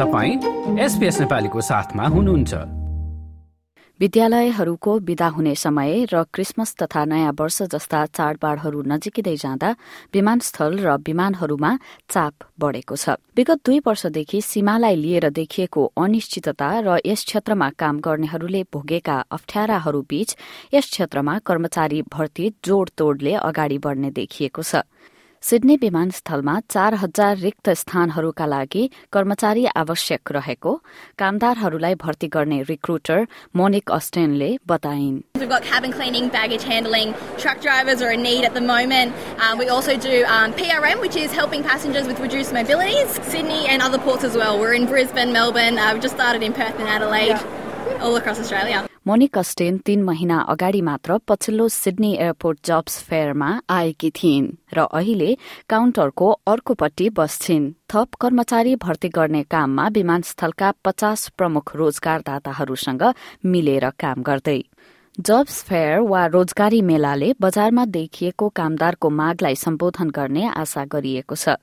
तपाईँ एसपिएस नेपालीको साथमा हुनुहुन्छ। विद्यालयहरूको विदा हुने समय र क्रिसमस तथा नयाँ वर्ष जस्ता चाडबाड़हरू नजिकिँदै जाँदा विमानस्थल र विमानहरूमा चाप बढ़ेको छ। विगत दुई वर्षदेखि सीमालाई लिएर देखिएको अनिश्चितता र यस क्षेत्रमा काम गर्नेहरूले भोगेका अप्ठ्याराहरूबीच यस क्षेत्रमा कर्मचारी भर्ती जोड़तोड़ले अगाडि बढ़ने देखिएको छ। सिडनी विमानस्थलमा चार हजार रिक्त स्थानहरूका लागि कर्मचारी आवश्यक रहेको कामदारहरूलाई भर्ती गर्ने रिक्रुटर मोनिक अस्टेनले बताइन् We've got cabin cleaning, baggage handling, truck drivers are a need at the moment. Um, we also do um, PRM, which is helping passengers with reduced mobilities. Sydney and other ports as well. We're in Brisbane, Melbourne. Uh, we've just started in Perth and Adelaide, all across Australia. Monique Austen तीन महिना अगाडि मात्र पछिल्लो Sydney airport jobs फेयरमा आएकी थिइन् र अहिले काउन्टरको अर्कोपट्टि बस्छिन्। थप कर्मचारी भर्ती गर्ने काममा विमानस्थलका पचास प्रमुख रोजगारदाताहरूसँग मिलेर काम गर्दै। जब्स फेयर वा रोजगारी मेलाले बजारमा देखिएको कामदारको मागलाई सम्बोधन गर्ने आशा गरिएको छ।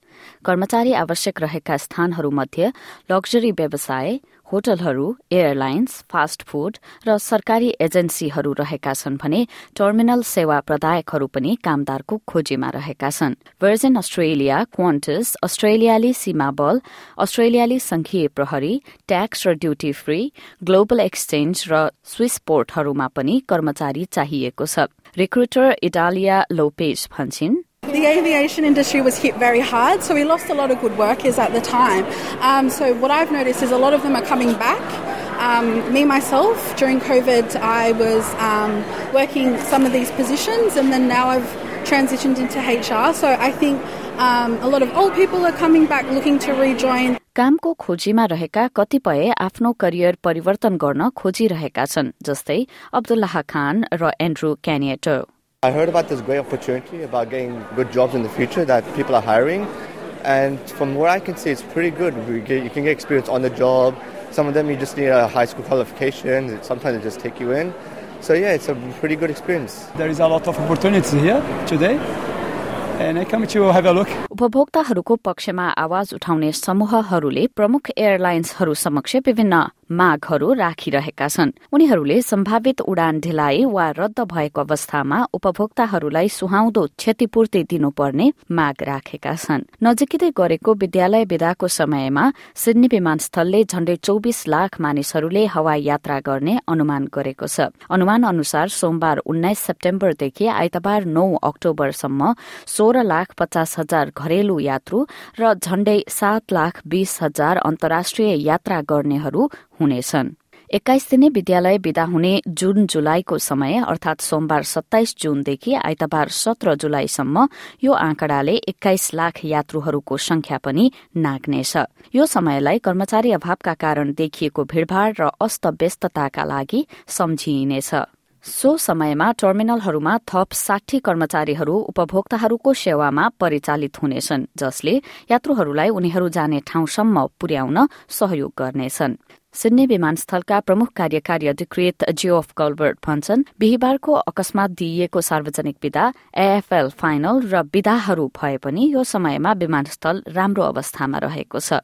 कर्मचारी आवश्यक रहेका स्थानहरूमध्ये लग्जरी व्यवसाय होटलहरू एयरलाइन्स फास्ट फूड र सरकारी एजेन्सीहरू रहेका छन् भने टर्मिनल सेवा प्रदायकहरू पनि कामदारको खोजीमा रहेका छन्। भर्जिन अस्ट्रेलिया क्वान्टस अस्ट्रेलियाली सीमा बल अस्ट्रेलियाली संघीय प्रहरी ट्याक्स र ड्युटी फ्री ग्लोबल एक्सचेन्ज र स्विस पोर्टहरूमा पनि कर्मचारी चाहिएको छ। रिक्रुटर इटालिया लोपेज भन्छन् The aviation industry was hit very hard, so we lost a lot of good workers at the time. Um, so, what I've noticed is a lot of them are coming back. Um, me, myself, during COVID, I was um, working some of these positions, and then now I've transitioned into HR. So, I think um, a lot of old people are coming back looking to rejoin. कामको खोजीमा रहेका कतिपय आफ्नो career परिवर्तन गर्न खोजिरहेका छन् जस्तै अब्दुल्लाह खान र Andrew क्यानिएटर I heard about this great opportunity about getting good jobs in the future that people are hiring. And from what I can see, it's pretty good. Get, you can get experience on the job. Some of them you just need a high school qualification. Sometimes they just take you in. So yeah, it's a pretty good experience. There is a lot of opportunities here today. And I come to have a look. उपभोक्ताहरूको पक्षमा आवाज उठाउने समूहहरूले प्रमुख एयरलाइन्सहरू समक्ष विभिन्न मागहरू राखिरहेका छन्। उनीहरूले सम्भावित उडान ढिलाइ वा रद्द भएको अवस्थामा उपभोक्ताहरूलाई सुहाउँदो क्षतिपूर्ति दिनुपर्ने माग राखेका छन्। नजिकै गरेको विद्यालय विदाको समयमा सिडनी विमानस्थलले झण्डै चौबिस लाख मानिसहरूले हवाई यात्रा गर्ने अनुमान गरेको छ। अनुमान अनुसार सोमबार उन्नाइस सेप्टेम्बरदेखि आइतबार नौ अक्टोबरसम्म सोह्र लाख पचास हजार घरेलु यात्रु र झण्डै सात लाख बीस हजार अन्तर्राष्ट्रिय यात्रा गर्नेहरू हुनेछन्। एक्काइस दिने विद्यालय विदा हुने जून जुलाईको समय अर्थात सोमबार सत्ताइस जूनदेखि आइतबार सत्र जुलाईसम्म यो आँकडाले एक्काइस लाख यात्रुहरूको संख्या पनि नाग्नेछ। यो समयलाई कर्मचारी अभावका कारण देखिएको भीड़भाड़ र अस्त व्यस्तताका लागि सम्झिइनेछ सो समयमा टर्मिनलहरूमा थप साठी कर्मचारीहरू उपभोक्ताहरूको सेवामा परिचालित हुनेछन् जसले यात्रुहरूलाई उनीहरू जाने ठाउँसम्म पुर्याउन सहयोग गर्नेछन्। सिडनी विमानस्थलका प्रमुख कार्यकारी अधिकृत जियोफ गल्बर्ट भन्छन् बिहिबारको अकस्मात दिइएको सार्वजनिक विदा एएफएल फाइनल र विदाहरू भए पनि यो समयमा विमानस्थल राम्रो अवस्थामा रहेको छ।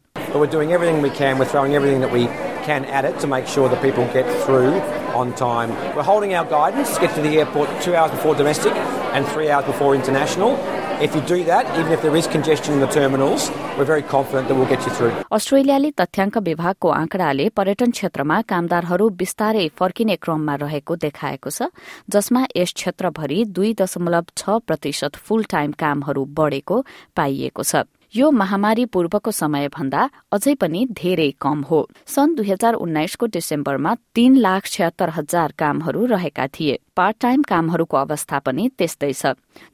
On time. We're holding our guidance get to the airport two hours before domestic and three hours before international. If you do that, even if there is congestion in the terminals, we're very confident that we'll get you through. अस्ट्रेलियाली तथ्याङ्क विभागको आँकडाले पर्यटन क्षेत्रमा कामदारहरू बिस्तारै फर्किने क्रममा रहेको देखाएको छ जसमा यस क्षेत्रभरि दुई दशमलव छ प्रतिशत फुल टाइम कामहरू बढ़ेको पाइएको छ यो महामारी पूर्वको समय भन्दा अझै पनि धेरै कम हो। सन् दुई हजार उन्नाइसको डिसेम्बरमा तीन लाख छ्यात्तर हजार कामहरू रहेका थिए। पार्ट टाइम कामहरूको अवस्था पनि त्यस्तै छ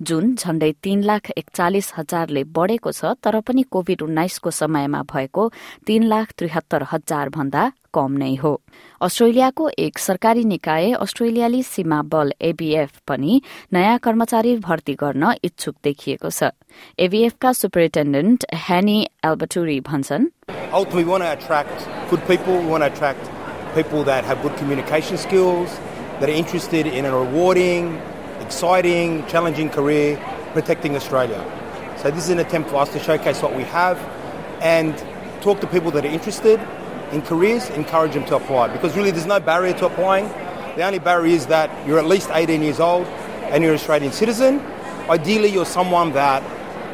जुन झण्डै तीन लाख एकचालिस हजारले बढ़ेको छ तर पनि कोविड उन्नाइसको समयमा भएको तीन लाख त्रिहत्तर हजार भन्दा कम नै हो अस्ट्रेलियाको एक सरकारी निकाय अस्ट्रेलियाली सीमा बल एबीएफ पनि नयाँ कर्मचारी भर्ती गर्न इच्छुक देखिएको छ एबीएफका सुपरिन्टेन्डेन्ट ह्यानी एल्बटुरी भन्छन् we want to attract good people. We want to attract people that have good communication skills, that are interested in a rewarding, exciting, challenging career protecting Australia. So this is an attempt for us to showcase what we have and talk to people that are interested in careers, encourage them to apply because really there's no barrier to applying. The only barrier is that you're at least 18 years old and you're an Australian citizen. Ideally, you're someone that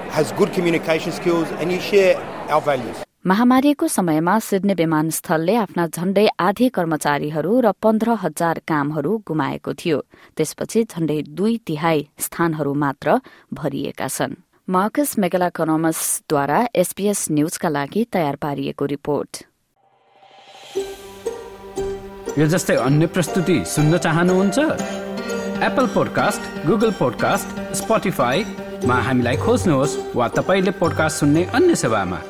has good communication skills and you share our values. महामारीको समयमा Sydney विमानस्थलले आफ्ना झण्डै आधी कर्मचारीहरू र पन्ध्र हजार कामहरू गुमाएको थियो। त्यसपछि झण्डै दुई तिहाई स्थानहरू मात्र भरिएका छन्। मार्कस मेगलाकोनोमसद्वारा एसपीएस न्यूजका लागि तयार पारिएको रिपोर्ट। यो जस्तै अन्य प्रस्तुति सुन्न चाहनुहुन्छ? एप्पल पोडकास्ट गुगल पोडकास्ट स्पोटिफाईमा हामीलाई खोज्नुहोस् वा तपाईँले पोडकास्ट सुन्ने अन्य सेवामा।